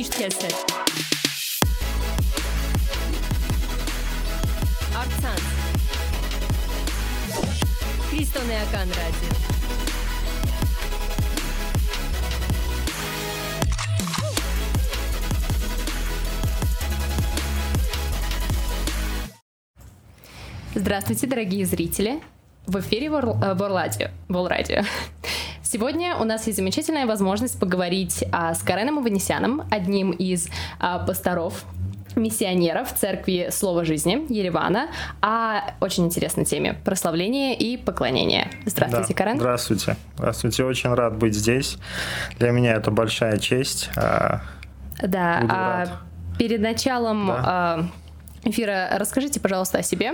mişt keser. Aksan. Kristone Akan Radyo. Здравствуйте, дорогие зрители! В эфиреВорладио. Волрадио. Сегодня у нас есть замечательная возможность поговорить а, с Кареном Аванесяном, одним из а, пасторов миссионеров Церкви Слова Жизни Еревана о очень интересной теме – прославление и поклонение. Здравствуйте, да, Карен. Здравствуйте. Здравствуйте. Очень рад быть здесь. Для меня это большая честь. А, да, а перед началом да. А, эфира. Расскажите, пожалуйста, о себе.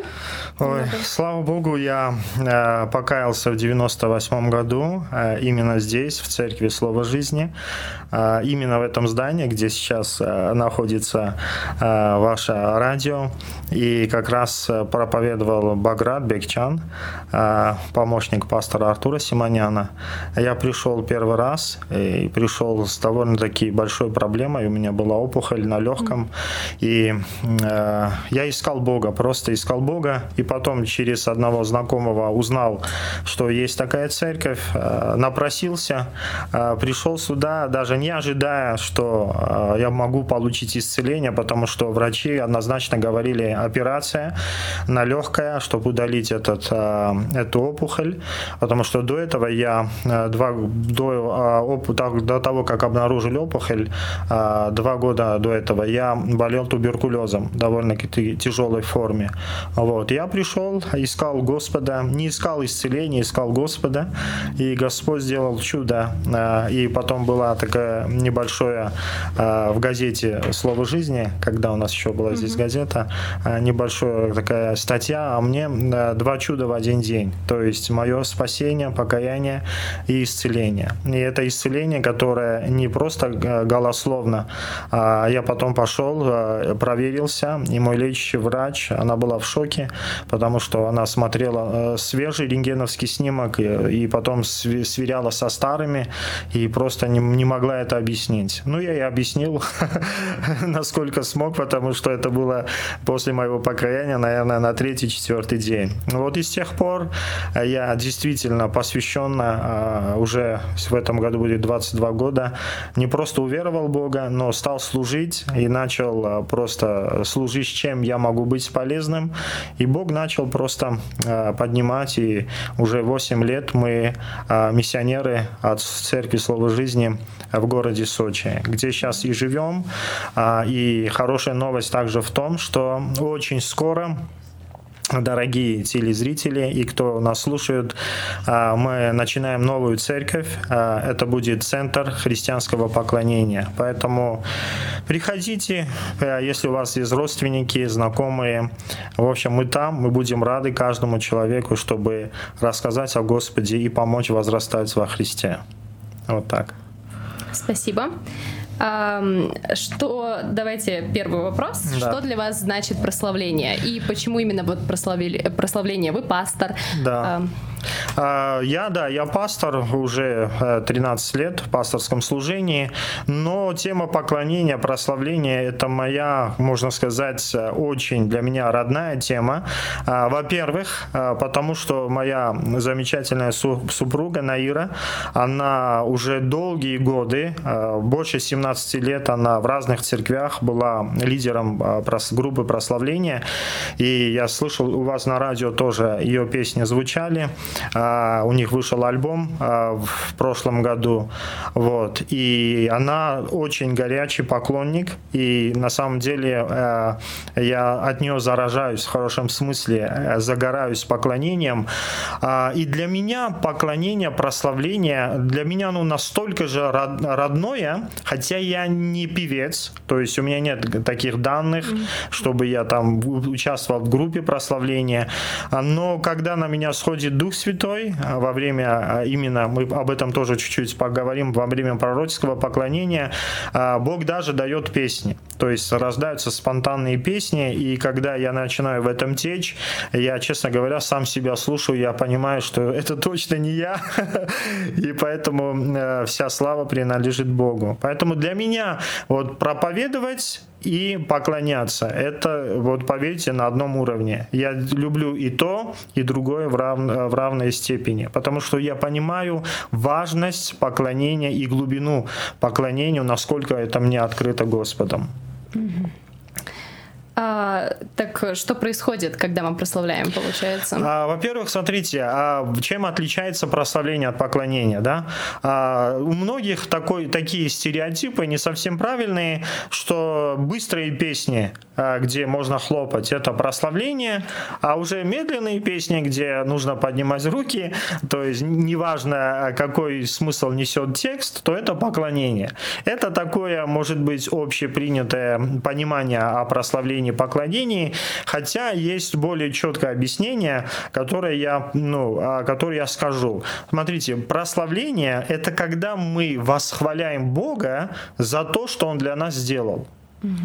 Ой, слава богу, я э, покаялся в 98 году э, именно здесь, в церкви Слова Жизни, э, именно в этом здании, где сейчас э, находится э, ваше радио, и как раз э, проповедовал Баграт Бекчан, э, помощник пастора Артура Симоняна. Я пришел первый раз и пришел с довольно-таки большой проблемой. У меня была опухоль на легком, и э, я искал Бога, просто искал Бога, и потом через одного знакомого узнал, что есть такая церковь, э, напросился, э, пришел сюда, даже не ожидая, что э, я могу получить исцеление, потому что врачи однозначно говорили операция на легкое, чтобы удалить этот, эту опухоль, потому что до этого я два, до, до того, как обнаружили опухоль, два года до этого я болел туберкулезом, довольно-таки тяжелой форме. Вот. Я пришел, искал Господа, не искал исцеления, искал Господа, и Господь сделал чудо. А, и потом была такая небольшое а, в газете «Слово жизни», когда у нас еще была здесь mm-hmm. газета, а, небольшая такая статья, а мне два чуда в один день. То есть мое спасение, покаяние и исцеление. И это исцеление, которое не просто голословно, я потом пошел, проверился, и мой лечащий врач, она была в шоке, потому что она смотрела э, свежий рентгеновский снимок и, и потом сверяла со старыми и просто не, не могла это объяснить. Ну, я и объяснил, насколько смог, потому что это было после моего покаяния, наверное, на третий-четвертый день. Вот и с тех пор я действительно посвященно а, уже в этом году будет 22 года, не просто уверовал Бога, но стал служить и начал просто служить, чем я могу быть полезным. И Бог начал просто э, поднимать, и уже 8 лет мы э, миссионеры от Церкви Слова Жизни в городе Сочи, где сейчас и живем. А, и хорошая новость также в том, что очень скоро дорогие телезрители и кто нас слушает, а, мы начинаем новую церковь. А, это будет центр христианского поклонения. Поэтому приходите, а, если у вас есть родственники, знакомые. В общем, мы там, мы будем рады каждому человеку, чтобы рассказать о Господе и помочь возрастать во Христе. Вот так. Спасибо. Что, давайте первый вопрос. Да. Что для вас значит прославление? И почему именно вот прославление? Вы пастор. Да. А, я, да, я пастор уже 13 э, лет в пасторском служении, но тема поклонения, прославления – это моя, можно сказать, очень для меня родная тема. А, во-первых, э, потому что моя замечательная супруга Наира, она уже долгие годы, э, больше 17 лет, она в разных церквях была лидером группы прославления, и я слышал, у вас на радио тоже ее песни звучали. А, у них вышел альбом а, в прошлом году. Вот. И она очень горячий поклонник. И на самом деле а, я от нее заражаюсь в хорошем смысле, загораюсь поклонением. И для меня поклонение, прославление, для меня оно настолько же родное, хотя я не певец, то есть у меня нет таких данных, чтобы я там участвовал в группе прославления. Но когда на меня сходит Дух Святой, Святой во время, именно мы об этом тоже чуть-чуть поговорим, во время пророческого поклонения, Бог даже дает песни. То есть рождаются спонтанные песни, и когда я начинаю в этом течь, я, честно говоря, сам себя слушаю, я понимаю, что это точно не я, и поэтому э, вся слава принадлежит Богу. Поэтому для меня вот проповедовать и поклоняться. Это, вот поверьте, на одном уровне. Я люблю и то, и другое в, рав... в равной степени, потому что я понимаю важность поклонения и глубину поклонению, насколько это мне открыто Господом. Mm-hmm. А, так что происходит, когда мы прославляем, получается? А, во-первых, смотрите, а чем отличается прославление от поклонения, да? А, у многих такой, такие стереотипы не совсем правильные, что быстрые песни, где можно хлопать, это прославление, а уже медленные песни, где нужно поднимать руки, то есть неважно, какой смысл несет текст, то это поклонение. Это такое, может быть, общепринятое понимание о прославлении поклонении, хотя есть более четкое объяснение, которое я, ну, которое я скажу. Смотрите, прославление – это когда мы восхваляем Бога за то, что Он для нас сделал.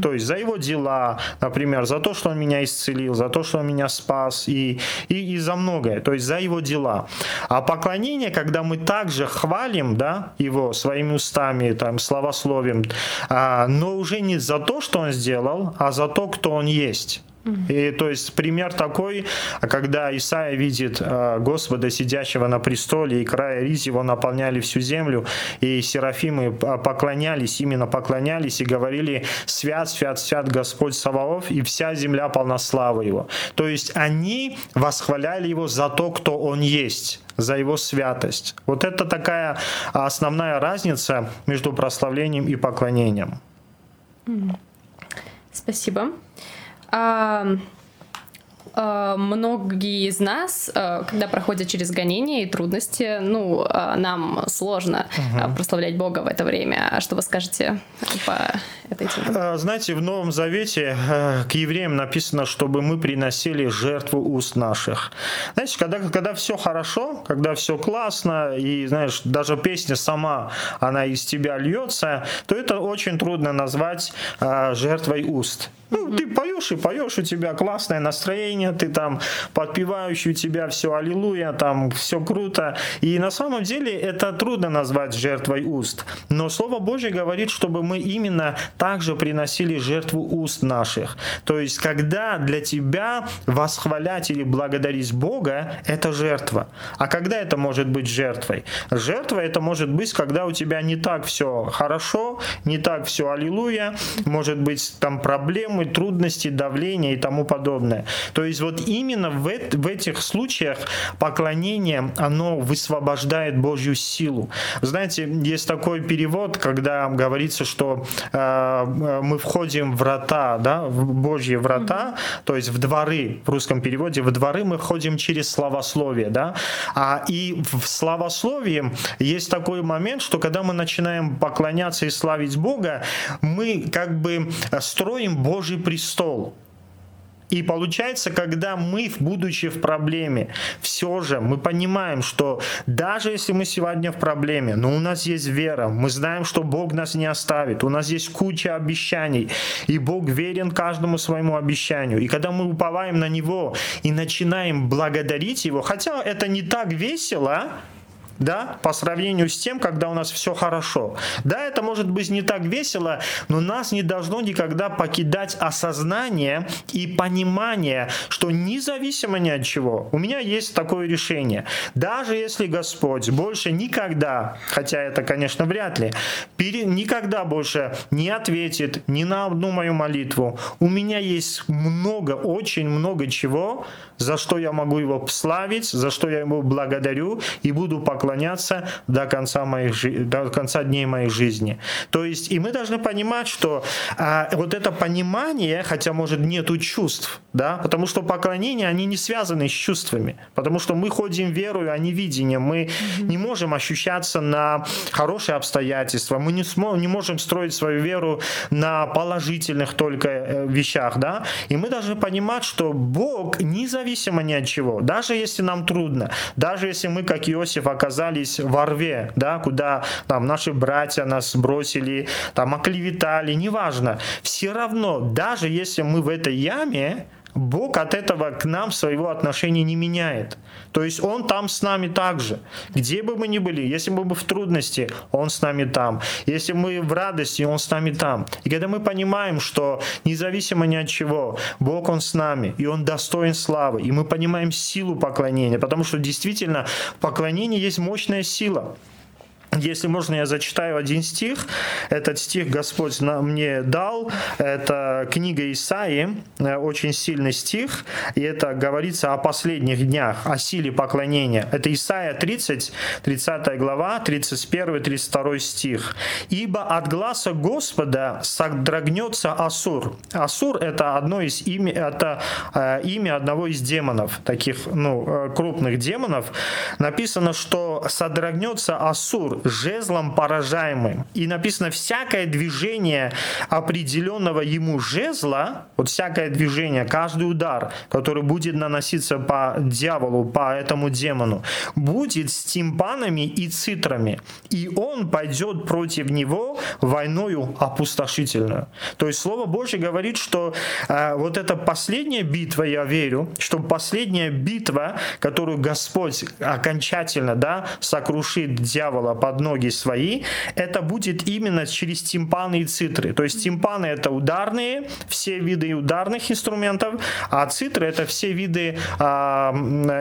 То есть за его дела, например, за то, что он меня исцелил, за то, что он меня спас и, и, и за многое. То есть за его дела. А поклонение, когда мы также хвалим да, его своими устами, там, словословием, а, но уже не за то, что он сделал, а за то, кто он есть. И то есть пример такой, когда Исаия видит э, Господа, сидящего на престоле, и края риз его наполняли всю землю, и серафимы поклонялись, именно поклонялись и говорили «Свят, свят, свят Господь Саваоф, и вся земля полна славы Его». То есть они восхваляли Его за то, кто Он есть за его святость. Вот это такая основная разница между прославлением и поклонением. Спасибо. Um, Э, многие из нас, э, когда проходят через гонения и трудности, ну, э, нам сложно угу. прославлять Бога в это время. А что вы скажете по этой теме? Знаете, в Новом Завете к евреям написано, чтобы мы приносили жертву уст наших. Знаете, когда, когда все хорошо, когда все классно, и, знаешь, даже песня сама, она из тебя льется, то это очень трудно назвать жертвой уст. Ну, ты поешь и поешь, у тебя классное настроение, ты там подпевающий, у тебя все аллилуйя, там все круто. И на самом деле это трудно назвать жертвой уст. Но Слово Божье говорит, чтобы мы именно также приносили жертву уст наших. То есть, когда для тебя восхвалять или благодарить Бога, это жертва. А когда это может быть жертвой? Жертва это может быть, когда у тебя не так все хорошо, не так все аллилуйя, может быть там проблемы, проблемы, трудности, давление и тому подобное. То есть вот именно в, в этих случаях поклонение, оно высвобождает Божью силу. Знаете, есть такой перевод, когда говорится, что э, мы входим в врата, да, в Божьи врата, mm-hmm. то есть в дворы, в русском переводе, в дворы мы входим через славословие, да, а и в славословии есть такой момент, что когда мы начинаем поклоняться и славить Бога, мы как бы строим Божий Божий престол. И получается, когда мы, будучи в проблеме, все же мы понимаем, что даже если мы сегодня в проблеме, но у нас есть вера, мы знаем, что Бог нас не оставит, у нас есть куча обещаний, и Бог верен каждому своему обещанию. И когда мы уповаем на Него и начинаем благодарить Его, хотя это не так весело, да, по сравнению с тем, когда у нас все хорошо. Да, это может быть не так весело, но нас не должно никогда покидать осознание и понимание, что независимо ни от чего, у меня есть такое решение. Даже если Господь больше никогда, хотя это, конечно, вряд ли, пере, никогда больше не ответит ни на одну мою молитву, у меня есть много, очень много чего, за что я могу его славить, за что я ему благодарю и буду поклоняться до конца, моих, до конца дней моей жизни. То есть, и мы должны понимать, что а, вот это понимание, хотя, может, нету чувств, да, потому что поклонение, они не связаны с чувствами, потому что мы ходим верою, а не видением, мы mm-hmm. не можем ощущаться на хорошие обстоятельства, мы не, смо, не можем строить свою веру на положительных только э, вещах, да, и мы должны понимать, что Бог независимо ни от чего, даже если нам трудно, даже если мы, как Иосиф, оказались во рве, да, куда там наши братья нас бросили, там оклеветали, неважно, все равно, даже если мы в этой яме, Бог от этого к нам своего отношения не меняет. То есть Он там с нами также. Где бы мы ни были, если мы бы в трудности, Он с нами там. Если мы в радости, Он с нами там. И когда мы понимаем, что независимо ни от чего, Бог Он с нами, и Он достоин славы, и мы понимаем силу поклонения, потому что действительно поклонение есть мощная сила. Если можно, я зачитаю один стих. Этот стих Господь мне дал. Это книга Исаии, э, очень сильный стих. И это говорится о последних днях, о силе поклонения. Это Исаия 30, 30 глава, 31, 32 стих. «Ибо от глаза Господа содрогнется Асур». Асур – это одно из имя, это э, имя одного из демонов, таких ну, э, крупных демонов. Написано, что содрогнется Асур, жезлом поражаемым. И написано, всякое движение определенного ему жезла, вот всякое движение, каждый удар, который будет наноситься по дьяволу, по этому демону, будет с тимпанами и цитрами. И он пойдет против него войною опустошительную. То есть Слово Божье говорит, что э, вот эта последняя битва, я верю, что последняя битва, которую Господь окончательно да, сокрушит дьявола под ноги свои, это будет именно через тимпаны и цитры. То есть тимпаны это ударные, все виды ударных инструментов, а цитры это все виды а,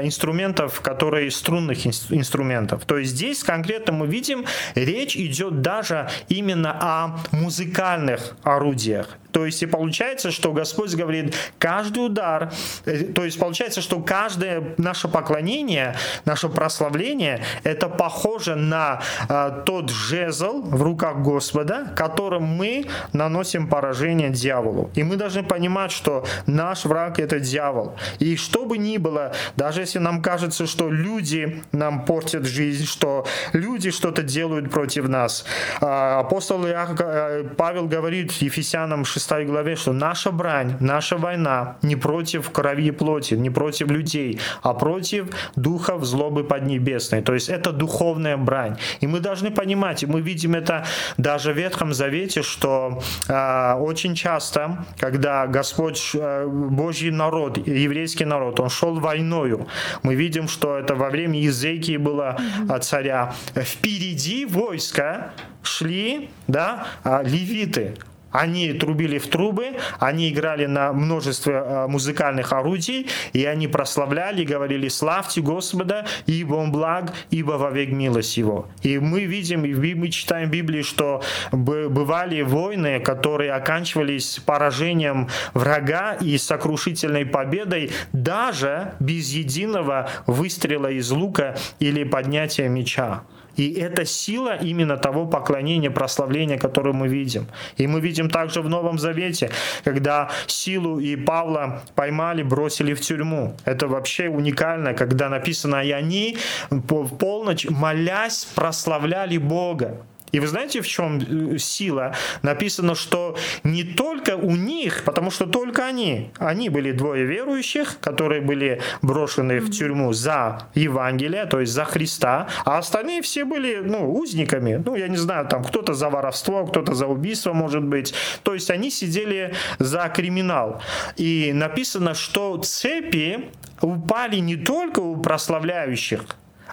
инструментов, которые струнных инструментов. То есть здесь конкретно мы видим, речь идет даже именно о музыкальных орудиях. То есть и получается, что Господь говорит, каждый удар, э, то есть получается, что каждое наше поклонение, наше прославление, это похоже на э, тот жезл в руках Господа, которым мы наносим поражение дьяволу. И мы должны понимать, что наш враг это дьявол. И что бы ни было, даже если нам кажется, что люди нам портят жизнь, что люди что-то делают против нас, э, апостол э, Павел говорит Ефесянам 6 6 главе, что наша брань, наша война не против крови и плоти, не против людей, а против духов злобы поднебесной. То есть это духовная брань. И мы должны понимать, и мы видим это даже в Ветхом Завете, что э, очень часто, когда Господь, э, Божий народ, еврейский народ, он шел войною, мы видим, что это во время Езекии было э, царя. Впереди войска шли да, а, левиты, они трубили в трубы, они играли на множестве э, музыкальных орудий, и они прославляли, говорили «Славьте Господа, ибо Он благ, ибо вовек милость Его». И мы видим, и мы читаем в Библии, что бывали войны, которые оканчивались поражением врага и сокрушительной победой даже без единого выстрела из лука или поднятия меча. И это сила именно того поклонения, прославления, которое мы видим. И мы видим также в Новом Завете, когда силу и Павла поймали, бросили в тюрьму. Это вообще уникально, когда написано, и они в полночь, молясь, прославляли Бога. И вы знаете, в чем э, сила? Написано, что не только у них, потому что только они, они были двое верующих, которые были брошены в тюрьму за Евангелие, то есть за Христа, а остальные все были, ну, узниками. Ну, я не знаю, там кто-то за воровство, кто-то за убийство, может быть. То есть они сидели за криминал. И написано, что цепи упали не только у прославляющих,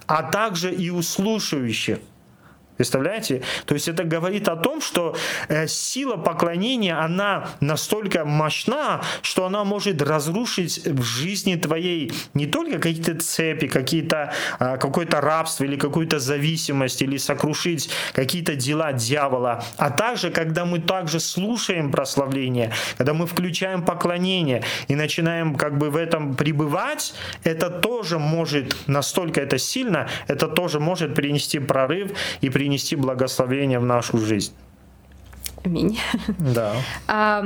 а также и у слушающих. Представляете? То есть это говорит о том, что э, сила поклонения, она настолько мощна, что она может разрушить в жизни твоей не только какие-то цепи, какие-то, э, какое-то рабство или какую-то зависимость, или сокрушить какие-то дела дьявола, а также, когда мы также слушаем прославление, когда мы включаем поклонение и начинаем как бы в этом пребывать, это тоже может, настолько это сильно, это тоже может принести прорыв и принести принести благословение в нашу жизнь. Аминь. Да. А,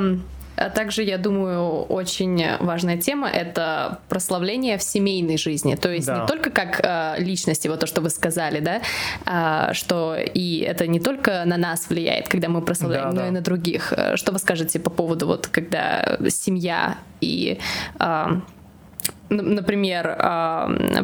также, я думаю, очень важная тема — это прославление в семейной жизни. То есть да. не только как э, личности, вот то, что вы сказали, да, э, что и это не только на нас влияет, когда мы прославляем, да, но да. и на других. Что вы скажете по поводу вот, когда семья и э, например,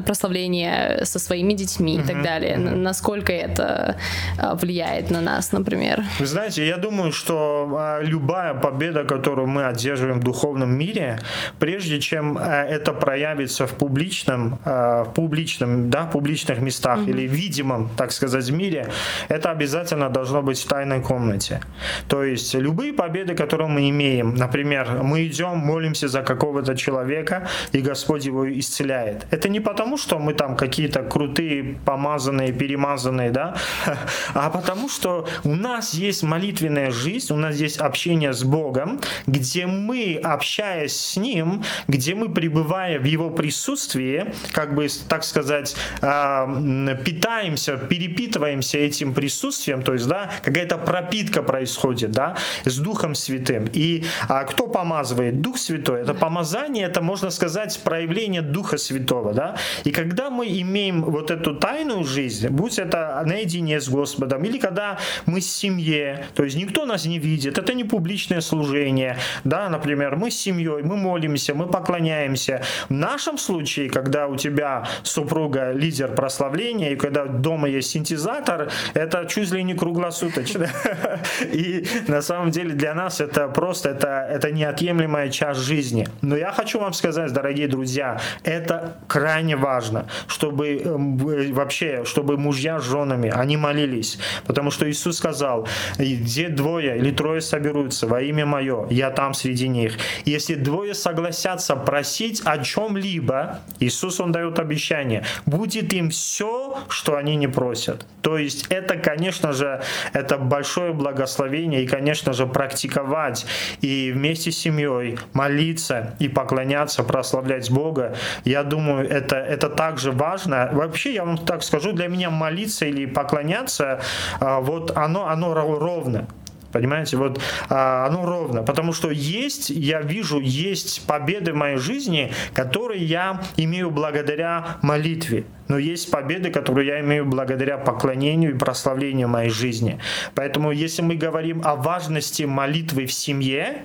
прославление со своими детьми и так далее. Насколько это а, влияет на нас, например? Вы знаете, я думаю, что а, любая победа, которую мы одерживаем в духовном мире, прежде чем а, это проявится в публичном, в публичном, да, публичных местах mm-hmm. или видимом, так сказать, мире, это обязательно должно быть в тайной комнате. То есть любые победы, которые мы имеем, например, мы идем, молимся за какого-то человека, и Господь Господь его исцеляет. Это не потому, что мы там какие-то крутые, помазанные, перемазанные, да, а потому что у нас есть молитвенная жизнь, у нас есть общение с Богом, где мы, общаясь с Ним, где мы, пребывая в Его присутствии, как бы, так сказать, а, питаемся, перепитываемся этим присутствием, то есть, да, какая-то пропитка происходит, да, с Духом Святым. И а кто помазывает? Дух Святой. Это помазание, это, можно сказать, проявление проявление Духа Святого, да, и когда мы имеем вот эту тайную жизнь, будь это наедине с Господом, или когда мы с семье, то есть никто нас не видит, это не публичное служение, да, например, мы с семьей, мы молимся, мы поклоняемся. В нашем случае, когда у тебя супруга лидер прославления, и когда дома есть синтезатор, это чуть ли не круглосуточно. И на самом деле для нас это просто, это, это неотъемлемая часть жизни. Но я хочу вам сказать, дорогие друзья, друзья, это крайне важно, чтобы эм, вообще, чтобы мужья с женами, они молились. Потому что Иисус сказал, где двое или трое соберутся во имя Мое, я там среди них. Если двое согласятся просить о чем-либо, Иисус, Он дает обещание, будет им все, что они не просят. То есть это, конечно же, это большое благословение и, конечно же, практиковать и вместе с семьей молиться и поклоняться, прославлять Бога. Я думаю, это, это также важно. Вообще, я вам так скажу, для меня молиться или поклоняться, а, вот оно, оно ровно. Понимаете, вот а, оно ровно. Потому что есть, я вижу, есть победы в моей жизни, которые я имею благодаря молитве. Но есть победы, которые я имею благодаря поклонению и прославлению моей жизни. Поэтому, если мы говорим о важности молитвы в семье,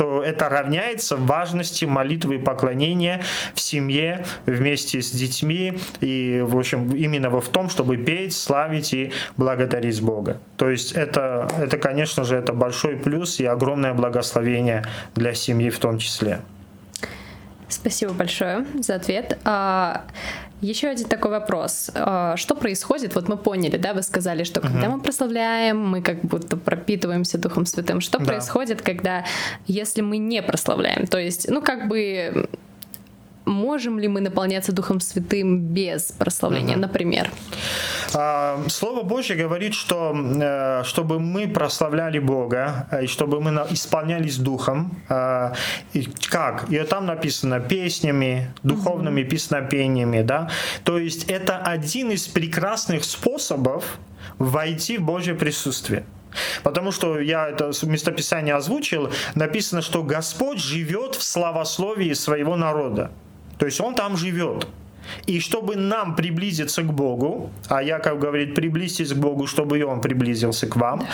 то это равняется важности молитвы и поклонения в семье вместе с детьми и, в общем, именно в том, чтобы петь, славить и благодарить Бога. То есть это, это, конечно же, это большой плюс и огромное благословение для семьи в том числе. Спасибо большое за ответ. Еще один такой вопрос. А, что происходит? Вот мы поняли, да, вы сказали, что когда угу. мы прославляем, мы как будто пропитываемся Духом Святым. Что да. происходит, когда, если мы не прославляем? То есть, ну, как бы можем ли мы наполняться Духом Святым без прославления, угу. например? А, Слово Божье говорит, что э, чтобы мы прославляли Бога, э, и чтобы мы исполнялись Духом, э, и как? И там написано песнями, духовными песнопениями, да? То есть это один из прекрасных способов войти в Божье присутствие. Потому что я это местописание озвучил, написано, что Господь живет в славословии своего народа. То есть он там живет. И чтобы нам приблизиться к Богу, а Яков говорит, приблизьтесь к Богу, чтобы и Он приблизился к вам.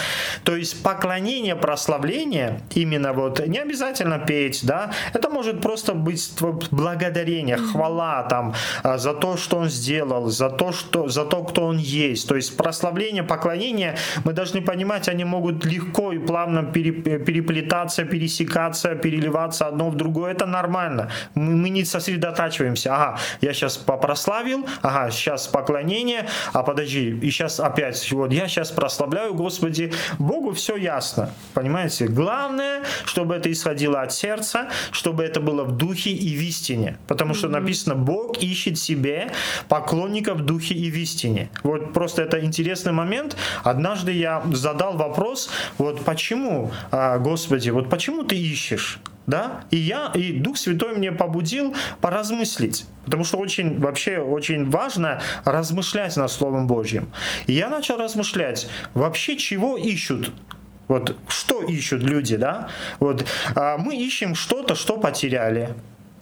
То есть поклонение, прославление, именно вот, не обязательно петь, да, это может просто быть благодарение, хвала там а, за то, что Он сделал, за то, что, за то, кто Он есть. То есть прославление, поклонение, мы должны понимать, они могут легко и плавно переплетаться, пересекаться, переливаться одно в другое. Это нормально. Мы, мы не сосредотачиваемся. Ага, я сейчас сейчас прославил, ага, сейчас поклонение, а подожди, и сейчас опять, вот я сейчас прославляю, Господи, Богу все ясно, понимаете? Главное, чтобы это исходило от сердца, чтобы это было в духе и в истине, потому что написано, Бог ищет себе поклонников в духе и в истине. Вот просто это интересный момент. Однажды я задал вопрос, вот почему, а, Господи, вот почему ты ищешь? Да, и я, и Дух Святой мне побудил поразмыслить, потому что очень, вообще, очень важно размышлять над Словом Божьим. И я начал размышлять, вообще чего ищут вот что ищут люди, да? Вот а мы ищем что-то, что потеряли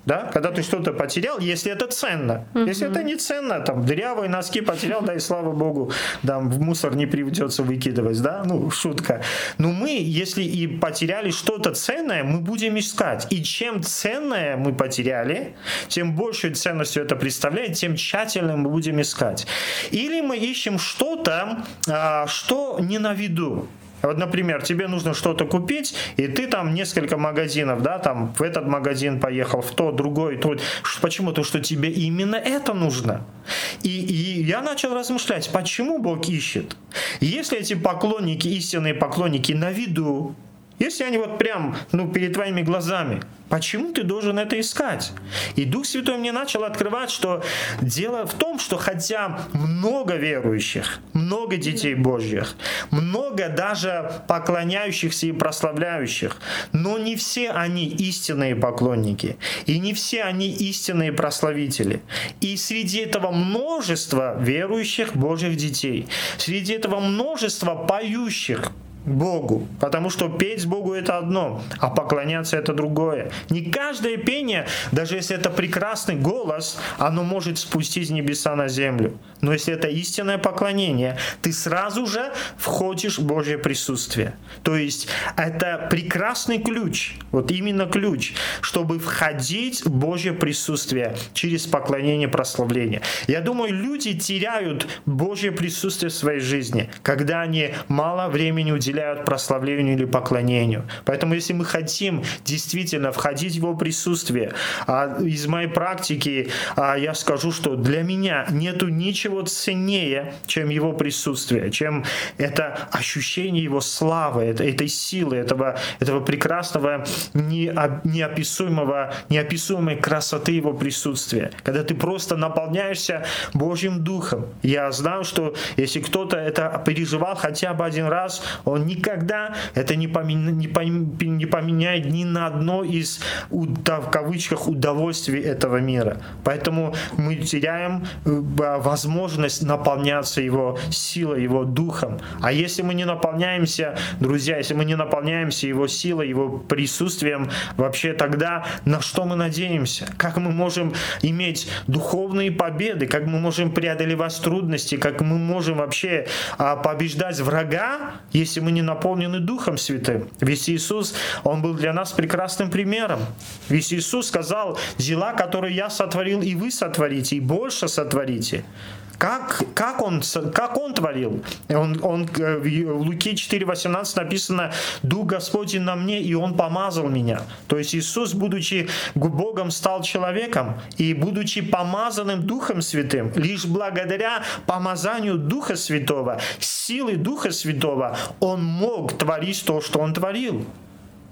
да, когда ты что-то потерял, если это ценно. Uh-huh. Если это не ценно, там, дырявые носки потерял, да, и слава богу, там, в мусор не придется выкидывать, да, ну, шутка. Но мы, если и потеряли что-то ценное, мы будем искать. И чем ценное мы потеряли, тем большую ценностью это представляет, тем тщательно мы будем искать. Или мы ищем что-то, а, что не на виду. Вот, например, тебе нужно что-то купить, и ты там несколько магазинов, да, там в этот магазин поехал, в тот, другой, тот. Почему? То, что тебе именно это нужно. И, и я начал размышлять, почему Бог ищет? Если эти поклонники, истинные поклонники на виду, если они вот прям, ну, перед твоими глазами, почему ты должен это искать? И Дух Святой мне начал открывать, что дело в том, что хотя много верующих, много детей Божьих, много даже поклоняющихся и прославляющих, но не все они истинные поклонники, и не все они истинные прославители. И среди этого множества верующих Божьих детей, среди этого множества поющих, Богу, потому что петь Богу это одно, а поклоняться это другое. Не каждое пение, даже если это прекрасный голос, оно может спустить небеса на землю. Но если это истинное поклонение, ты сразу же входишь в Божье присутствие. То есть это прекрасный ключ, вот именно ключ, чтобы входить в Божье присутствие через поклонение, прославление. Я думаю, люди теряют Божье присутствие в своей жизни, когда они мало времени уделяют уделяют прославлению или поклонению. Поэтому если мы хотим действительно входить в его присутствие, а из моей практики а, я скажу, что для меня нету ничего ценнее, чем его присутствие, чем это ощущение его славы, этой силы, этого, этого прекрасного, неописуемого, неописуемой красоты его присутствия. Когда ты просто наполняешься Божьим Духом. Я знаю, что если кто-то это переживал хотя бы один раз, он никогда это не, поменя, не, пом, не поменяет ни на одно из в кавычках удовольствий этого мира. Поэтому мы теряем э, возможность наполняться его силой, его духом. А если мы не наполняемся, друзья, если мы не наполняемся его силой, его присутствием, вообще тогда на что мы надеемся? Как мы можем иметь духовные победы? Как мы можем преодолевать трудности? Как мы можем вообще а, побеждать врага, если мы не наполнены Духом Святым. Ведь Иисус, Он был для нас прекрасным примером. Ведь Иисус сказал, дела, которые я сотворил, и вы сотворите, и больше сотворите. Как, как, он, как он творил? Он, он, э, в Луке 4.18 написано, «Дух Господень на мне, и Он помазал меня». То есть Иисус, будучи Богом, стал человеком, и будучи помазанным Духом Святым, лишь благодаря помазанию Духа Святого, силы Духа Святого, Он мог творить то, что Он творил.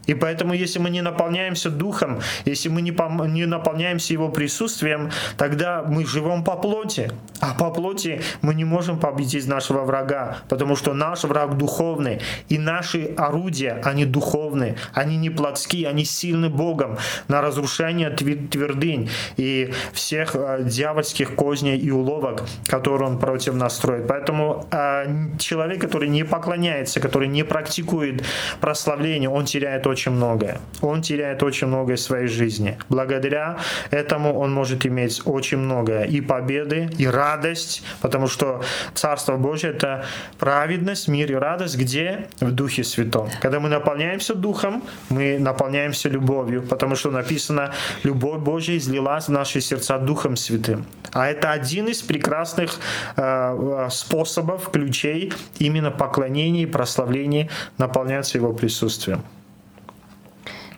И поэтому, если мы не наполняемся духом, если мы не, пом- не наполняемся его присутствием, тогда мы живем по плоти. А по плоти мы не можем победить нашего врага, потому что наш враг духовный, и наши орудия, они духовные, они не плотские, они сильны Богом на разрушение твердынь и всех э, дьявольских козней и уловок, которые он против нас строит. Поэтому э, человек, который не поклоняется, который не практикует прославление, он теряет очень многое. Он теряет очень многое в своей жизни. Благодаря этому он может иметь очень многое. И победы, и радость, потому что Царство Божье — это праведность, мир и радость, где? В Духе Святом. Когда мы наполняемся Духом, мы наполняемся любовью, потому что написано, любовь Божья излилась в наши сердца Духом Святым. А это один из прекрасных э, способов, ключей именно поклонения и прославления наполняться Его присутствием.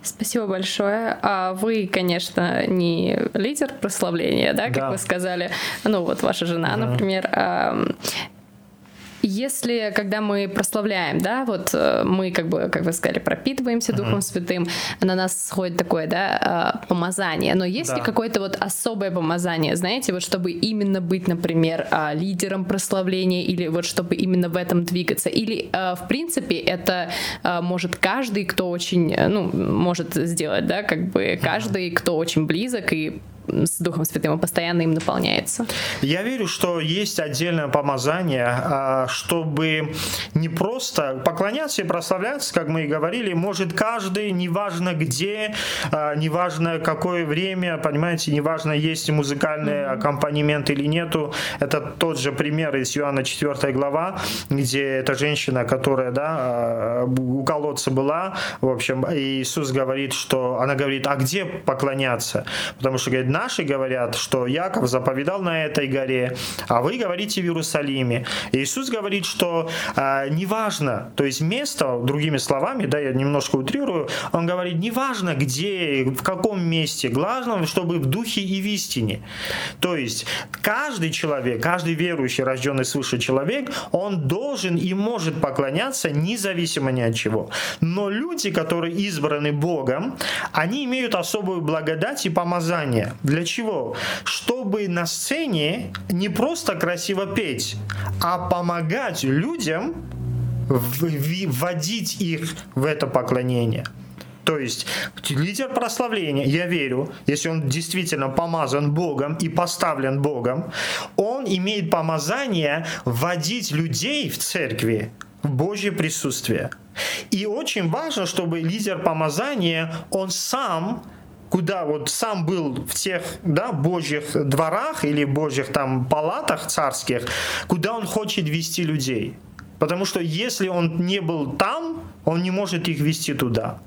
Спасибо большое. А вы, конечно, не лидер прославления, да, как да. вы сказали. Ну вот ваша жена, угу. например. Если, когда мы прославляем, да, вот э, мы, как бы, как вы сказали, пропитываемся uh-huh. Духом Святым, на нас сходит такое, да, э, помазание. Но есть да. ли какое-то вот особое помазание, знаете, вот чтобы именно быть, например, а, лидером прославления или вот чтобы именно в этом двигаться? Или, э, в принципе, это может каждый, кто очень, ну, может сделать, да, как бы каждый, кто очень близок и с Духом Святым и постоянно им наполняется. Я верю, что есть отдельное помазание, а, чтобы не просто поклоняться и прославляться, как мы и говорили, может каждый, неважно где, а, неважно какое время, понимаете, неважно есть музыкальный аккомпанемент или нету. Это тот же пример из Иоанна 4 глава, где эта женщина, которая да, а, у колодца была, в общем, и Иисус говорит, что она говорит, а где поклоняться? Потому что, говорит, наши говорят, что Яков заповедал на этой горе, а вы говорите в Иерусалиме. Иисус говорит, что э, неважно, то есть место, другими словами, да, я немножко утрирую, он говорит, неважно где, в каком месте, главное, чтобы в духе и в истине. То есть каждый человек, каждый верующий, рожденный свыше человек, он должен и может поклоняться независимо ни от чего. Но люди, которые избраны Богом, они имеют особую благодать и помазание. Для чего? Чтобы на сцене не просто красиво петь, а помогать людям вводить их в это поклонение. То есть лидер прославления, я верю, если он действительно помазан Богом и поставлен Богом, он имеет помазание вводить людей в церкви в Божье присутствие. И очень важно, чтобы лидер помазания, он сам куда вот сам был в тех да, божьих дворах или божьих там палатах царских, куда он хочет вести людей. Потому что если он не был там, он не может их вести туда.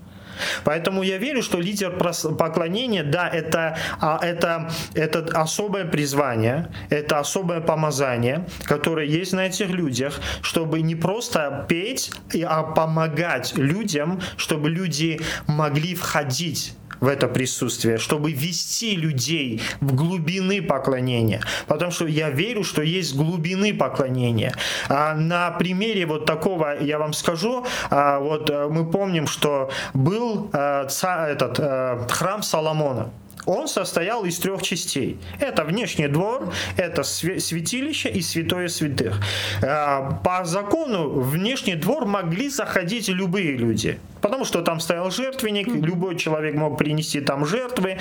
Поэтому я верю, что лидер поклонения, да, это, а, это, это особое призвание, это особое помазание, которое есть на этих людях, чтобы не просто петь, а помогать людям, чтобы люди могли входить в это присутствие, чтобы вести людей в глубины поклонения. Потому что я верю, что есть глубины поклонения. А на примере вот такого я вам скажу, а, вот э, мы помним, что был э, этот э, храм Соломона он состоял из трех частей. Это внешний двор, это святилище и святое святых. По закону внешний двор могли заходить любые люди потому что там стоял жертвенник, любой человек мог принести там жертвы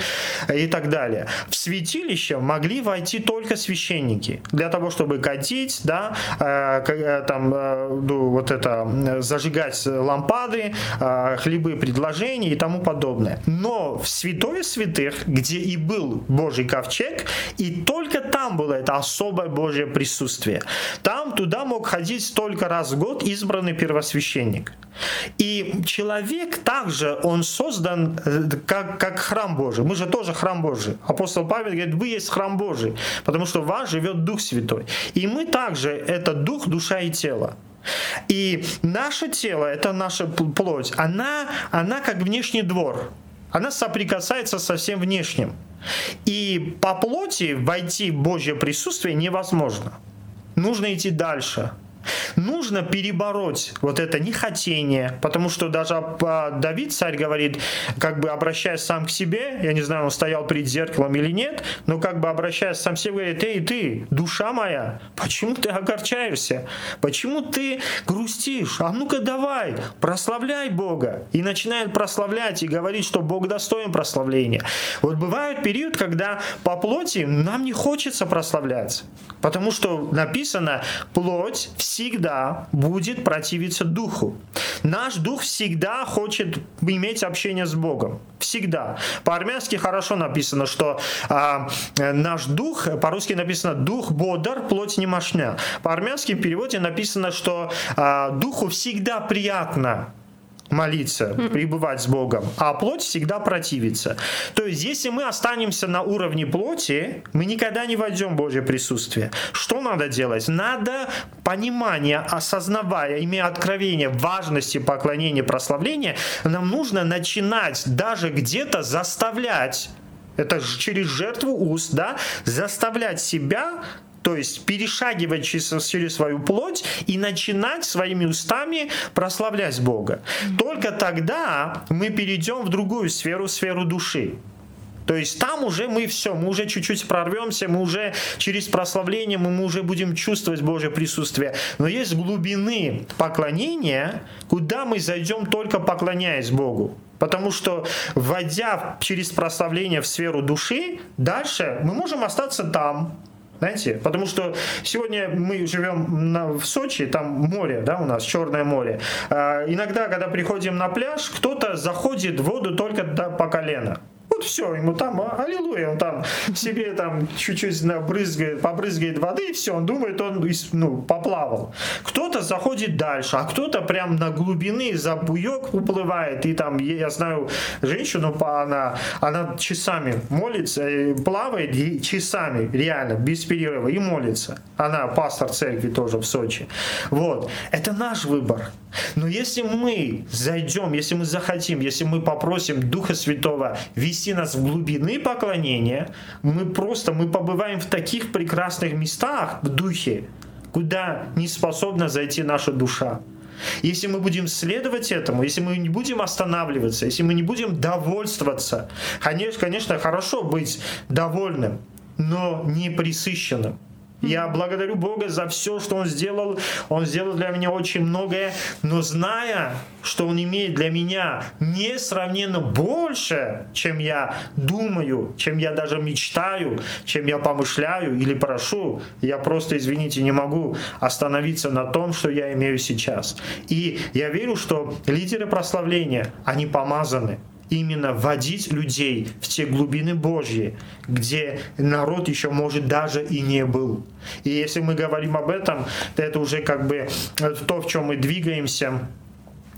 и так далее. В святилище могли войти только священники для того, чтобы катить, да, э, э, там, э, ну, вот это, зажигать лампады, хлебы предложения и тому подобное. Но в святое святых, где и был Божий ковчег, и только там было это особое Божье присутствие. Там туда мог ходить только раз в год избранный первосвященник. И человек также, он создан э, как, как храм Божий. Мы же тоже храм Божий. Апостол Павел говорит, вы есть храм Божий, потому что в вас живет Дух Святой. И мы также, это Дух, душа и тело. И наше тело, это наша плоть, она, она как внешний двор. Она соприкасается со всем внешним. И по плоти войти в Божье присутствие невозможно. Нужно идти дальше. Нужно перебороть вот это нехотение, потому что даже а, Давид, царь, говорит, как бы обращаясь сам к себе, я не знаю, он стоял перед зеркалом или нет, но как бы обращаясь сам к себе, говорит, эй, ты, душа моя, почему ты огорчаешься? Почему ты грустишь? А ну-ка давай, прославляй Бога. И начинает прославлять и говорить, что Бог достоин прославления. Вот бывает период, когда по плоти нам не хочется прославляться, потому что написано, плоть все всегда будет противиться духу. Наш дух всегда хочет иметь общение с Богом. Всегда. По-армянски хорошо написано, что а, наш дух, по-русски написано дух бодр, плоть не мощня. По армянски в переводе написано, что а, духу всегда приятно молиться, пребывать с Богом, а плоть всегда противится. То есть, если мы останемся на уровне плоти, мы никогда не войдем в Божье присутствие. Что надо делать? Надо понимание, осознавая, имея откровение важности поклонения, прославления, нам нужно начинать даже где-то заставлять это через жертву уст, да, заставлять себя то есть перешагивать через, свою плоть и начинать своими устами прославлять Бога. Только тогда мы перейдем в другую сферу, сферу души. То есть там уже мы все, мы уже чуть-чуть прорвемся, мы уже через прославление, мы, мы уже будем чувствовать Божье присутствие. Но есть глубины поклонения, куда мы зайдем только поклоняясь Богу. Потому что, войдя через прославление в сферу души, дальше мы можем остаться там, знаете, потому что сегодня мы живем на, в Сочи, там море, да, у нас Черное море. А, иногда, когда приходим на пляж, кто-то заходит в воду только до, по колено. Вот все, ему там, а, аллилуйя, он там себе там чуть-чуть брызгает, побрызгает воды, и все, он думает, он ну, поплавал. Кто-то заходит дальше, а кто-то прям на глубины за буек уплывает, и там, я знаю женщину, она, она часами молится, э, плавает и часами, реально, без перерыва, и молится. Она пастор церкви тоже в Сочи. Вот, это наш выбор. Но если мы зайдем, если мы захотим, если мы попросим Духа Святого вести нас в глубины поклонения, мы просто, мы побываем в таких прекрасных местах в Духе, куда не способна зайти наша душа. Если мы будем следовать этому, если мы не будем останавливаться, если мы не будем довольствоваться, конечно, конечно хорошо быть довольным, но не присыщенным. Я благодарю Бога за все, что Он сделал. Он сделал для меня очень многое, но зная, что Он имеет для меня несравненно больше, чем я думаю, чем я даже мечтаю, чем я помышляю или прошу, я просто, извините, не могу остановиться на том, что я имею сейчас. И я верю, что лидеры прославления, они помазаны именно вводить людей в те глубины Божьи, где народ еще, может, даже и не был. И если мы говорим об этом, то это уже как бы то, в чем мы двигаемся,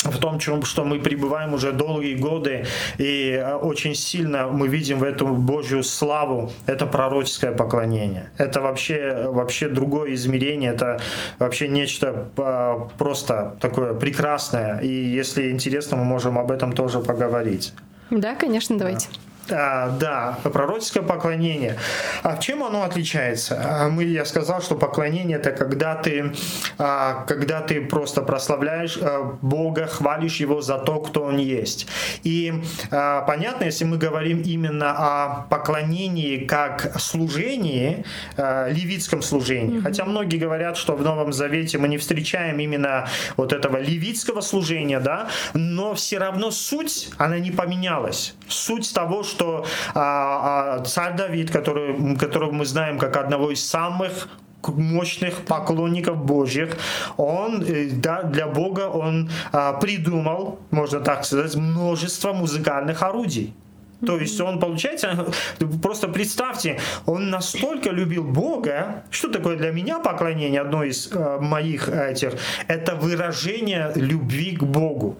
в том, чем, что мы пребываем уже долгие годы, и э, очень сильно мы видим в этом Божью славу, это пророческое поклонение. Это вообще, вообще другое измерение, это вообще нечто э, просто такое прекрасное. И если интересно, мы можем об этом тоже поговорить. Да, конечно, давайте. Да. А, да, пророческое поклонение. А в чем оно отличается? А, мы, я сказал, что поклонение это когда ты, а, когда ты просто прославляешь а, Бога, хвалишь Его за то, кто Он есть. И а, понятно, если мы говорим именно о поклонении как служении, а, левитском служении. Mm-hmm. Хотя многие говорят, что в Новом Завете мы не встречаем именно вот этого левитского служения, да, но все равно суть, она не поменялась. Суть того, что что а, а, царь Давид, который, которого мы знаем как одного из самых мощных поклонников Божьих, он э, да, для Бога он а, придумал, можно так сказать, множество музыкальных орудий. То есть он, получается, просто представьте, он настолько любил Бога, что такое для меня поклонение, одно из э, моих этих, это выражение любви к Богу.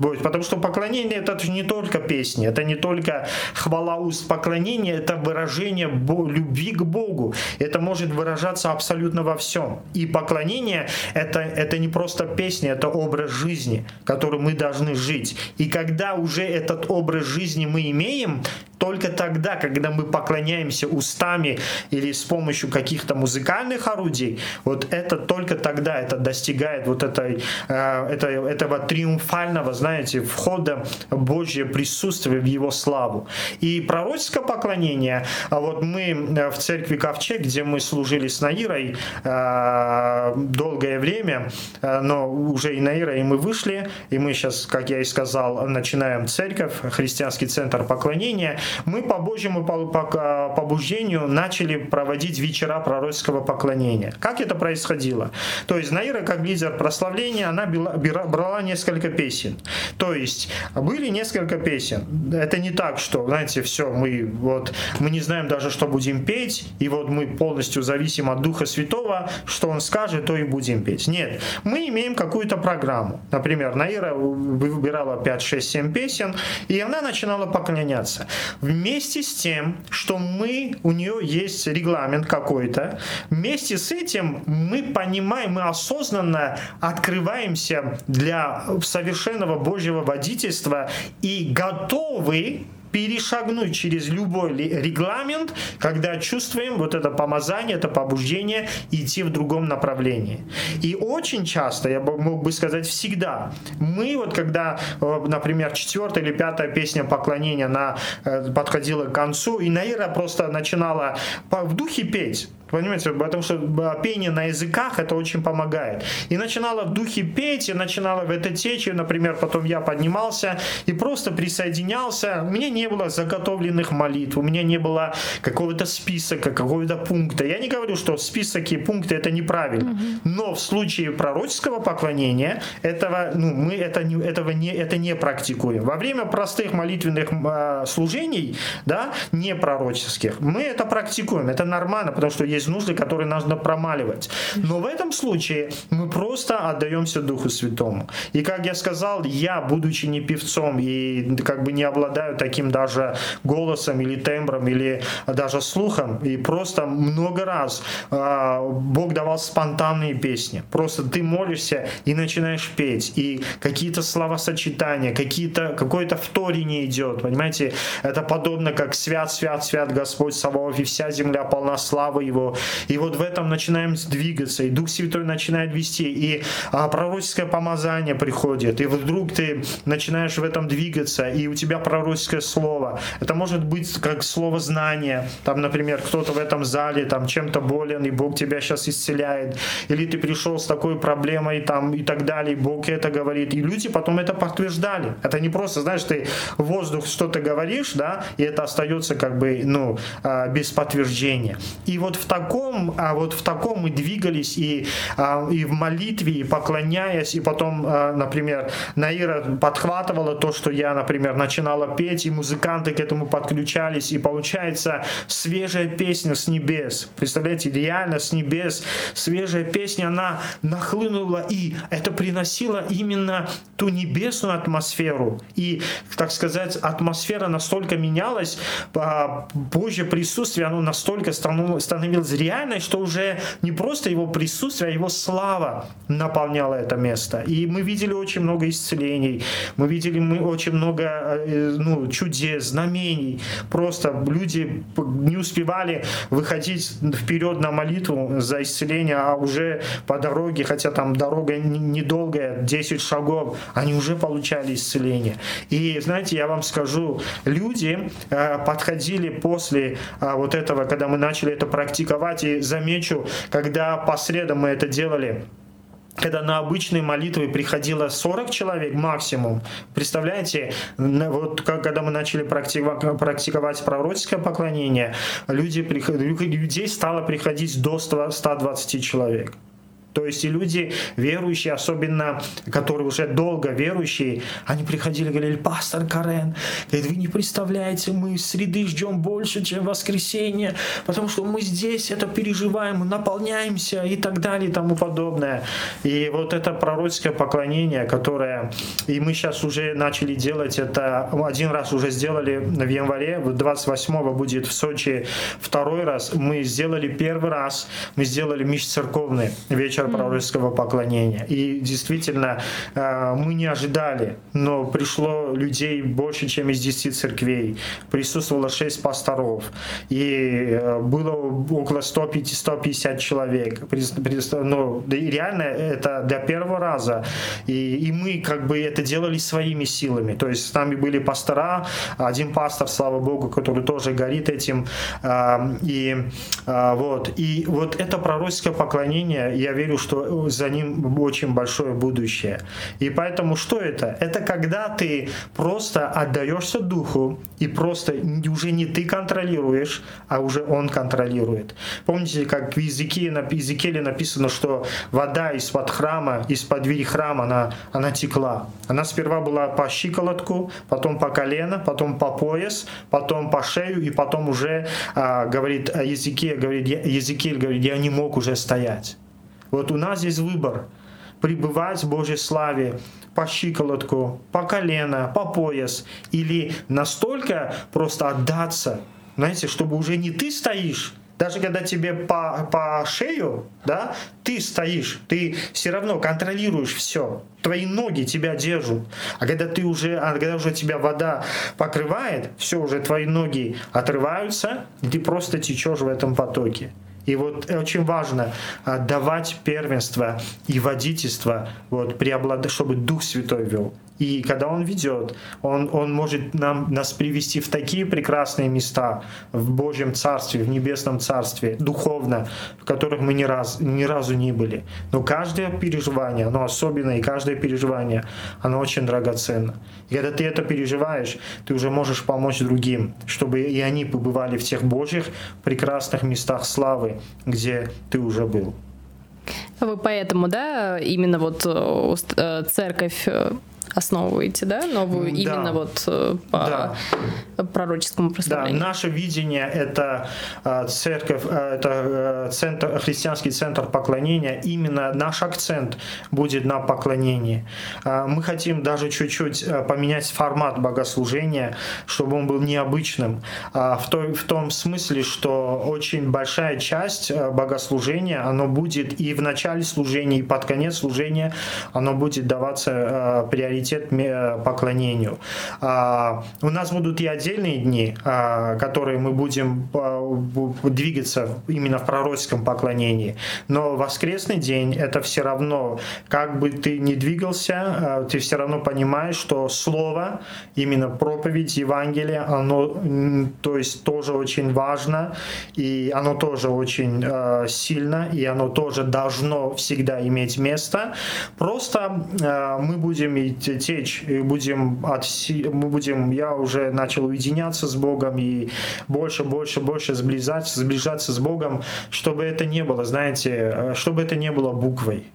Потому что поклонение это не только песни, это не только хвала уст. Поклонение это выражение любви к Богу. Это может выражаться абсолютно во всем. И поклонение это, это не просто песня, это образ жизни, который мы должны жить. И когда уже этот образ жизни мы имеем, только тогда, когда мы поклоняемся устами или с помощью каких-то музыкальных орудий, вот это только тогда это достигает вот этой, э, это, этого триумфального, знаете, входа Божье присутствие в Его славу. И пророческое поклонение, а вот мы э, в церкви Ковчег, где мы служили с Наирой э, долгое время, но уже и Наира, и мы вышли, и мы сейчас, как я и сказал, начинаем церковь, христианский центр поклонения, мы по Божьему побуждению начали проводить вечера пророческого поклонения. Как это происходило? То есть Наира, как лидер прославления, она брала несколько песен. То есть были несколько песен. Это не так, что, знаете, все, мы вот мы не знаем даже, что будем петь, и вот мы полностью зависим от Духа Святого, что Он скажет, то и будем петь. Нет, мы имеем какую-то программу. Например, Наира выбирала 5, 6, 7 песен, и она начинала поклоняться. Вместе с тем, что мы, у нее есть регламент какой-то, вместе с этим мы понимаем, мы осознанно открываемся для совершенного Божьего водительства и готовы перешагнуть через любой регламент, когда чувствуем вот это помазание, это побуждение идти в другом направлении. И очень часто, я мог бы сказать всегда, мы вот когда, э, например, четвертая или пятая песня поклонения на, э, подходила к концу, и Наира просто начинала в духе петь, Понимаете, потому что пение на языках это очень помогает. И начинала в духе петь, и начинала в это течь, и, например, потом я поднимался и просто присоединялся. У меня не было заготовленных молитв, у меня не было какого-то списка, какого-то пункта. Я не говорю, что список и пункты это неправильно, но в случае пророческого поклонения этого, ну, мы это, этого не, это не практикуем. Во время простых молитвенных э, служений, да, не пророческих, мы это практикуем, это нормально, потому что есть есть нужды, которые нужно промаливать. Но в этом случае мы просто отдаемся Духу Святому. И как я сказал, я, будучи не певцом и как бы не обладаю таким даже голосом или тембром, или даже слухом, и просто много раз э, Бог давал спонтанные песни. Просто ты молишься и начинаешь петь, и какие-то словосочетания, какие-то, какое-то вторение идет, понимаете? Это подобно как «Свят, свят, свят Господь Саваоф, и вся земля полна славы Его, и вот в этом начинаем двигаться, и Дух Святой начинает вести, и а, пророческое помазание приходит, и вдруг ты начинаешь в этом двигаться, и у тебя пророческое слово. Это может быть как слово знания. Там, например, кто-то в этом зале там чем-то болен, и Бог тебя сейчас исцеляет. Или ты пришел с такой проблемой там, и так далее, и Бог это говорит. И люди потом это подтверждали. Это не просто, знаешь, ты воздух что-то говоришь, да, и это остается как бы, ну, а, без подтверждения. И вот в таком, а вот в таком мы двигались и, а, и в молитве, и поклоняясь, и потом, а, например, Наира подхватывала то, что я, например, начинала петь, и музыканты к этому подключались, и получается свежая песня с небес. Представляете, реально с небес свежая песня, она нахлынула, и это приносило именно ту небесную атмосферу. И, так сказать, атмосфера настолько менялась, Божье присутствие, оно настолько становилось реальной, что уже не просто его присутствие, а его слава наполняла это место. И мы видели очень много исцелений, мы видели мы очень много э, ну, чудес, знамений. Просто люди не успевали выходить вперед на молитву за исцеление, а уже по дороге, хотя там дорога недолгая, 10 шагов, они уже получали исцеление. И знаете, я вам скажу, люди э, подходили после э, вот этого, когда мы начали это практиковать, практиковать. И замечу, когда по средам мы это делали, когда на обычные молитвы приходило 40 человек максимум, представляете, вот когда мы начали практиковать пророческое поклонение, люди, людей стало приходить до 120 человек. То есть и люди верующие, особенно которые уже долго верующие, они приходили и говорили, пастор Карен, говорит, вы не представляете, мы среды ждем больше, чем воскресенье, потому что мы здесь это переживаем, наполняемся и так далее и тому подобное. И вот это пророческое поклонение, которое и мы сейчас уже начали делать, это один раз уже сделали в январе, 28 будет в Сочи второй раз, мы сделали первый раз, мы сделали межцерковный вечер вечер пророческого поклонения. И действительно, э, мы не ожидали, но пришло людей больше, чем из 10 церквей. Присутствовало 6 пасторов. И э, было около 150 человек. Ну, реально это для первого раза. И, и мы как бы это делали своими силами. То есть с нами были пастора, один пастор, слава Богу, который тоже горит этим. Э, и вот, и вот это пророческое поклонение, я верю, верю, что за ним очень большое будущее. И поэтому что это? Это когда ты просто отдаешься духу и просто уже не ты контролируешь, а уже он контролирует. Помните, как в языке, на Езекииле написано, что вода из-под храма, из-под двери храма, она, она текла. Она сперва была по щиколотку, потом по колено, потом по пояс, потом по шею, и потом уже а, говорит Езекииль, говорит, Езекииль говорит, я не мог уже стоять. Вот у нас здесь выбор пребывать в Божьей славе по щиколотку, по колено, по пояс, или настолько просто отдаться, знаете, чтобы уже не ты стоишь, даже когда тебе по, по шею, да, ты стоишь, ты все равно контролируешь все. Твои ноги тебя держат. А когда ты уже, а когда уже тебя вода покрывает, все, уже твои ноги отрываются, и ты просто течешь в этом потоке. И вот очень важно а, давать первенство и водительство, вот, преобладать, чтобы Дух Святой вел. И когда Он ведет, Он, он может нам, нас привести в такие прекрасные места в Божьем Царстве, в Небесном Царстве, духовно, в которых мы ни, раз, ни разу не были. Но каждое переживание, оно особенное, и каждое переживание, оно очень драгоценно. И когда ты это переживаешь, ты уже можешь помочь другим, чтобы и они побывали в тех Божьих прекрасных местах славы, где ты уже был. Вы поэтому, да, именно вот э, э, церковь э, основываете, да, новую да. именно вот э, по да. пророческому прославлению. Да, наше видение это э, церковь, э, это центр, христианский центр поклонения. Именно наш акцент будет на поклонении. Мы хотим даже чуть-чуть поменять формат богослужения, чтобы он был необычным. В том, в том смысле, что очень большая часть богослужения, оно будет и в начале служения, и под конец служения, оно будет даваться приоритет приоритет э, поклонению. А, у нас будут и отдельные дни, а, которые мы будем а, двигаться именно в пророческом поклонении. Но воскресный день это все равно, как бы ты ни двигался, ты все равно понимаешь, что слово, именно проповедь Евангелия, оно то есть тоже очень важно, и оно тоже очень сильно, и оно тоже должно всегда иметь место. Просто мы будем идти течь, и будем от, мы будем, я уже начал уединяться с Богом и больше, больше, больше сближаться, сближаться с Богом, чтобы это не было, знаете, э, чтобы это не было буквой.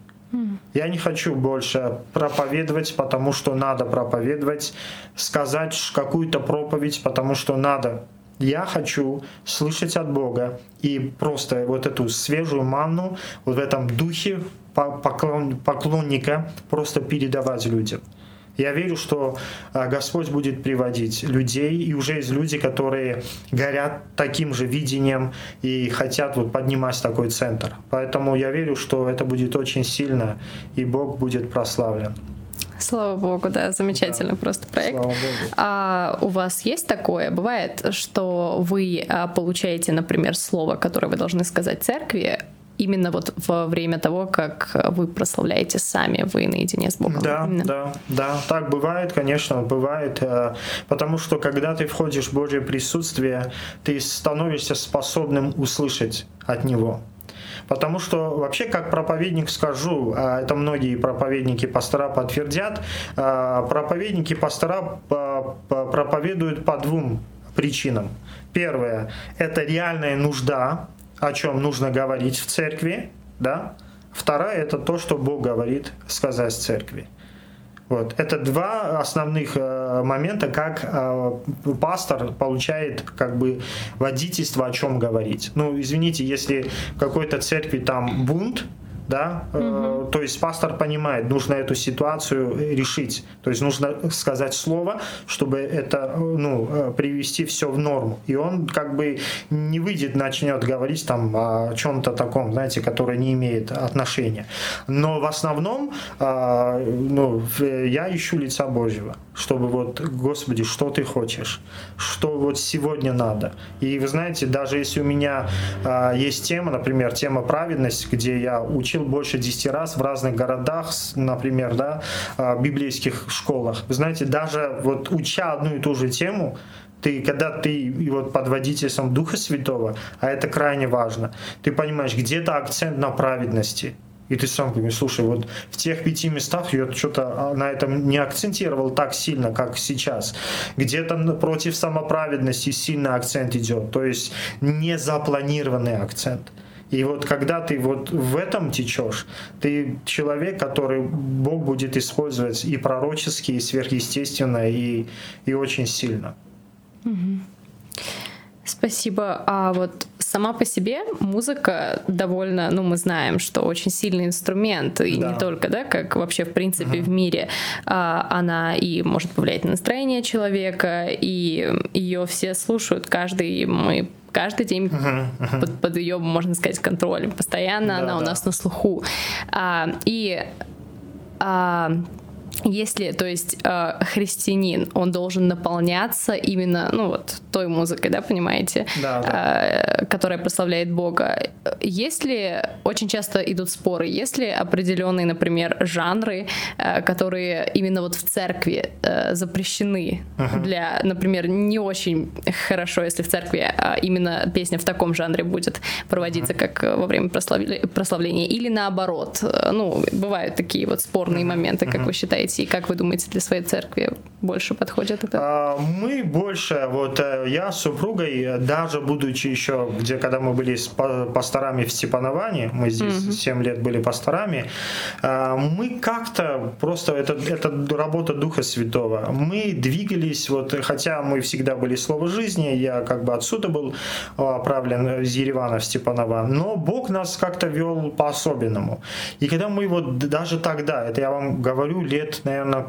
Я не хочу больше проповедовать, потому что надо проповедовать, сказать какую-то проповедь, потому что надо. Я хочу слышать от Бога и просто вот эту свежую манну вот в этом духе поклонника просто передавать людям. Я верю, что а, Господь будет приводить людей, и уже есть люди, которые горят таким же видением и хотят вот поднимать такой центр. Поэтому я верю, что это будет очень сильно, и Бог будет прославлен. Слава богу, да, замечательный да. просто проект. Слава богу. А у вас есть такое? Бывает, что вы а, получаете, например, слово, которое вы должны сказать церкви, именно вот во время того, как вы прославляете сами, вы наедине с Богом. Да, именно. да, да, так бывает, конечно, бывает, э, потому что когда ты входишь в Божье присутствие, ты становишься способным услышать от Него. Потому что вообще, как проповедник скажу, а это многие проповедники пастора подтвердят, э, проповедники пастора проповедуют по двум причинам. Первое – это реальная нужда, о чем нужно говорить в церкви, да. Вторая – это то, что Бог говорит сказать церкви. Вот. Это два основных э, момента, как э, пастор получает как бы водительство, о чем говорить. Ну, извините, если в какой-то церкви там бунт, да, угу. то есть пастор понимает, нужно эту ситуацию решить, то есть нужно сказать слово, чтобы это, ну, э, привести все в норму, и он как бы не выйдет, начнет говорить там о чем-то таком, знаете, которое не имеет отношения, но в основном, ну, я ищу лица Божьего, чтобы вот, Господи, что ты хочешь, что вот сегодня надо, и вы знаете, даже если у меня а, есть тема, например, тема праведность, где я учил больше 10 раз в разных городах, например, да, а, библейских школах. Вы знаете, даже вот уча одну и ту же тему, ты, когда ты и вот под водительством Духа Святого, а это крайне важно, ты понимаешь, где-то акцент на праведности, И ты сам говоришь, слушай, вот в тех пяти местах я что-то а, на этом не акцентировал так сильно, как сейчас. Где-то против самоправедности сильный акцент идет, то есть не запланированный акцент. И вот когда ты вот в этом течешь, ты человек, который Бог будет использовать и пророчески, и сверхъестественно, и, и очень сильно. Спасибо. А вот сама по себе музыка довольно, ну, мы знаем, что очень сильный инструмент, и да. не только, да, как вообще в принципе uh-huh. в мире, а, она и может повлиять на настроение человека, и ее все слушают, каждый мы каждый день uh-huh, uh-huh. под, под ее, можно сказать, контролем. Постоянно да, она да. у нас на слуху. А, и а, если, то есть, э, христианин, он должен наполняться именно, ну вот, той музыкой, да, понимаете, да, да. Э, которая прославляет Бога. Если очень часто идут споры, если определенные, например, жанры, э, которые именно вот в церкви э, запрещены uh-huh. для, например, не очень хорошо, если в церкви э, именно песня в таком жанре будет проводиться, uh-huh. как во время прославления, прославления, или наоборот, э, ну, бывают такие вот спорные uh-huh. моменты, как uh-huh. вы считаете, и как вы думаете, для своей церкви больше подходит это? А, мы больше, вот э, я с супругой, даже будучи еще, где когда мы были с пасторами в Степановане, мы здесь mm-hmm. 7 лет были пасторами, а, мы как-то просто, это, это работа Духа Святого, мы двигались, вот, хотя мы всегда были Слово жизни, я как бы отсюда был отправлен из Еревана в Степанован, но Бог нас как-то вел по-особенному. И когда мы вот даже тогда, это я вам говорю, лет наверное,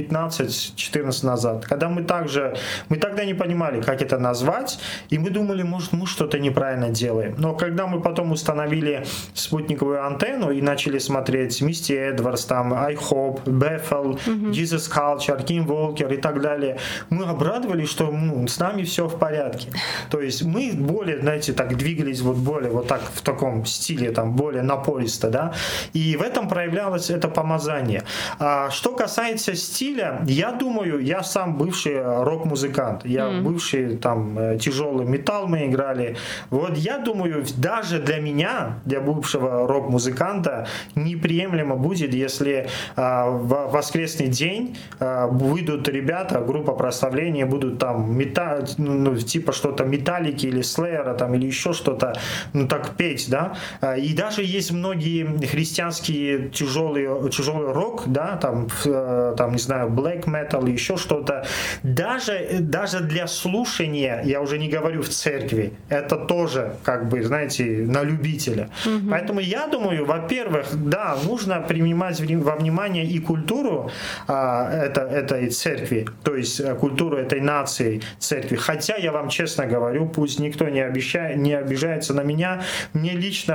15-14 назад, когда мы также, мы тогда не понимали, как это назвать, и мы думали, может, мы что-то неправильно делаем. Но когда мы потом установили спутниковую антенну и начали смотреть Мисти Эдвардс, там, I Hope, Bethel, mm-hmm. Jesus Culture, Ким Волкер и так далее, мы обрадовались, что ну, с нами все в порядке. То есть мы более, знаете, так двигались вот более вот так в таком стиле, там, более напористо, да, и в этом проявлялось это помазание. А что касается стиля, стиля, я думаю, я сам бывший рок-музыкант, я mm. бывший там э, тяжелый металл мы играли. Вот я думаю, даже для меня, для бывшего рок-музыканта, неприемлемо будет, если а, в воскресный день а, выйдут ребята, группа прославления, будут там мета, ну, типа что-то металлики или слэера там или еще что-то, ну так петь, да. А, и даже есть многие христианские тяжелый, тяжелый рок, да, там, э, там не знаю, знаю, black metal, еще что-то. Даже, даже для слушания, я уже не говорю в церкви, это тоже, как бы, знаете, на любителя. Угу. Поэтому я думаю, во-первых, да, нужно принимать во внимание и культуру а, это, этой церкви, то есть э, культуру этой нации церкви. Хотя я вам честно говорю, пусть никто не, обещает, не обижается на меня, мне лично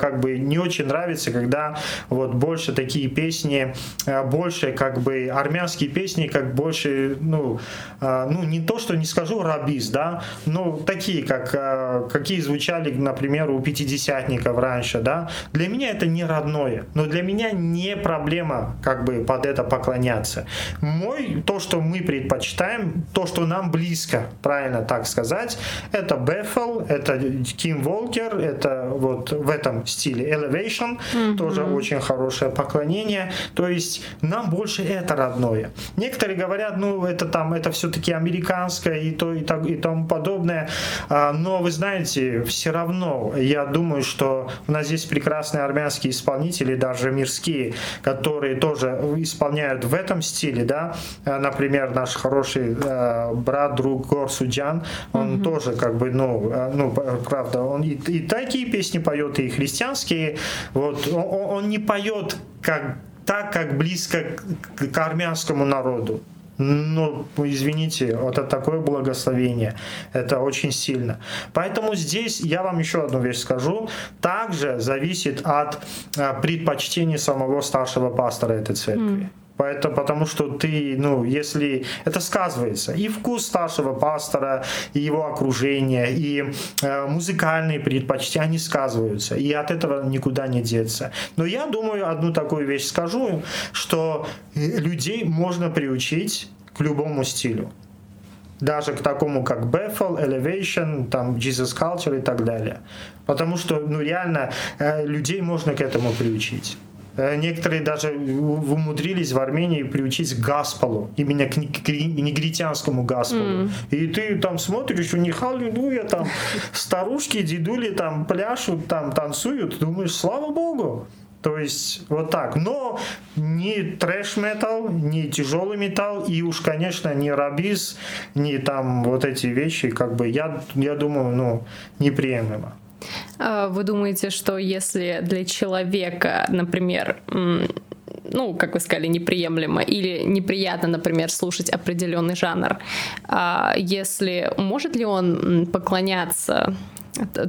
как бы не очень нравится, когда вот больше такие песни, э, больше как бы армянские песни как больше, ну, а, ну не то, что не скажу рабиз, да, но такие, как, а, какие звучали, например, у пятидесятников раньше, да. Для меня это не родное, но для меня не проблема как бы под это поклоняться. Мой, то, что мы предпочитаем, то, что нам близко, правильно так сказать, это Бефел, это Ким Волкер, это вот в этом стиле Elevation, mm-hmm. тоже очень хорошее поклонение. То есть нам больше это родное родное. Некоторые говорят, ну это там, это все-таки американское и то и, так, и тому подобное. А, но вы знаете, все равно я думаю, что у нас здесь прекрасные армянские исполнители, даже мирские, которые тоже исполняют в этом стиле, да. А, например, наш хороший а, брат, друг Гор Суджан, он mm-hmm. тоже как бы, ну, ну, правда, он и, и такие песни поет, и христианские. Вот он, он не поет как так, как близко к, к армянскому народу. Ну, извините, вот это такое благословение, это очень сильно. Поэтому здесь я вам еще одну вещь скажу. Также зависит от э, предпочтений самого старшего пастора этой церкви. Mm. Поэтому, потому что ты, ну, если это сказывается, и вкус старшего пастора, и его окружение, и э, музыкальные предпочтения, они сказываются, и от этого никуда не деться. Но я думаю, одну такую вещь скажу, что э, людей можно приучить к любому стилю. даже к такому, как Bethel, Elevation, там, Jesus Culture и так далее. Потому что, ну, реально, э, людей можно к этому приучить. Э, некоторые даже умудрились в Армении приучить к гаспалу, именно к, негритянскому гаспалу. Mm. И ты там смотришь, у них аллилуйя, там старушки, дедули там пляшут, там танцуют, думаешь, слава богу. То есть вот так. Но не трэш-метал, не тяжелый металл, и уж, конечно, не рабиз, не там вот эти вещи, как бы, я, я думаю, ну, неприемлемо. А вы думаете, что если для человека, например, ну, как вы сказали, неприемлемо или неприятно, например, слушать определенный жанр, а если может ли он поклоняться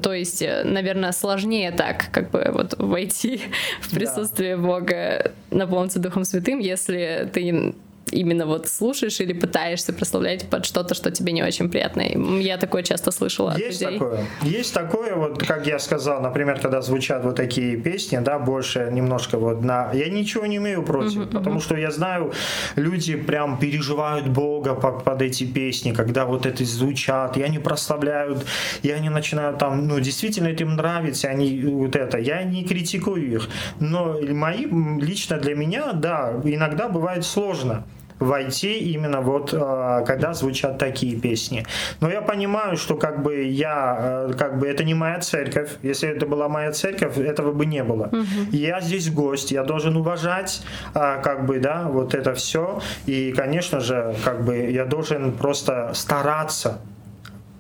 то есть, э, наверное, сложнее так, как бы вот войти в присутствие да. Бога, наполниться Духом Святым, если ты именно вот слушаешь или пытаешься прославлять под что-то, что тебе не очень приятно. Я такое часто слышала Есть от людей. такое. Есть такое, вот как я сказал, например, когда звучат вот такие песни, да, больше немножко вот на... Я ничего не имею против, uh-huh, потому uh-huh. что я знаю, люди прям переживают Бога под, под эти песни, когда вот это звучат, и они прославляют, и они начинают там, ну, действительно этим нравится, они вот это. Я не критикую их, но мои, лично для меня, да, иногда бывает сложно войти именно вот а, когда звучат такие песни. Но я понимаю, что как бы я, э, как бы это не моя церковь. Если это была моя церковь, этого бы не было. Угу. Я здесь гость, я должен уважать, а, как бы, да, вот это все. И, конечно же, как бы я должен просто стараться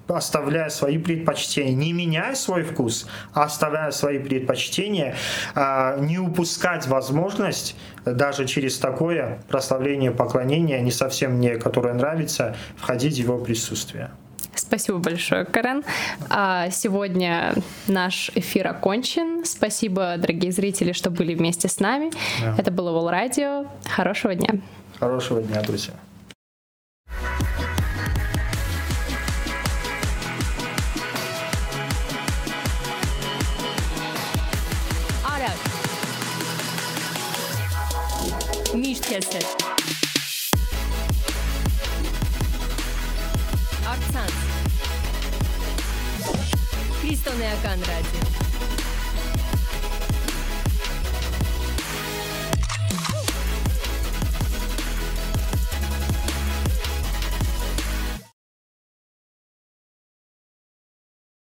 оставляя свои предпочтения, не меняя свой вкус, а оставляя свои предпочтения, а, не упускать возможность даже через такое прославление, поклонение, не совсем мне, которое нравится, входить в его присутствие. Спасибо большое, Карен. А сегодня наш эфир окончен. Спасибо, дорогие зрители, что были вместе с нами. Да. Это было Вол Радио. Хорошего дня. Хорошего дня, друзья. Միշտ քեզ հետ։ Արցանց։ Քրիստոնեական ռադիո։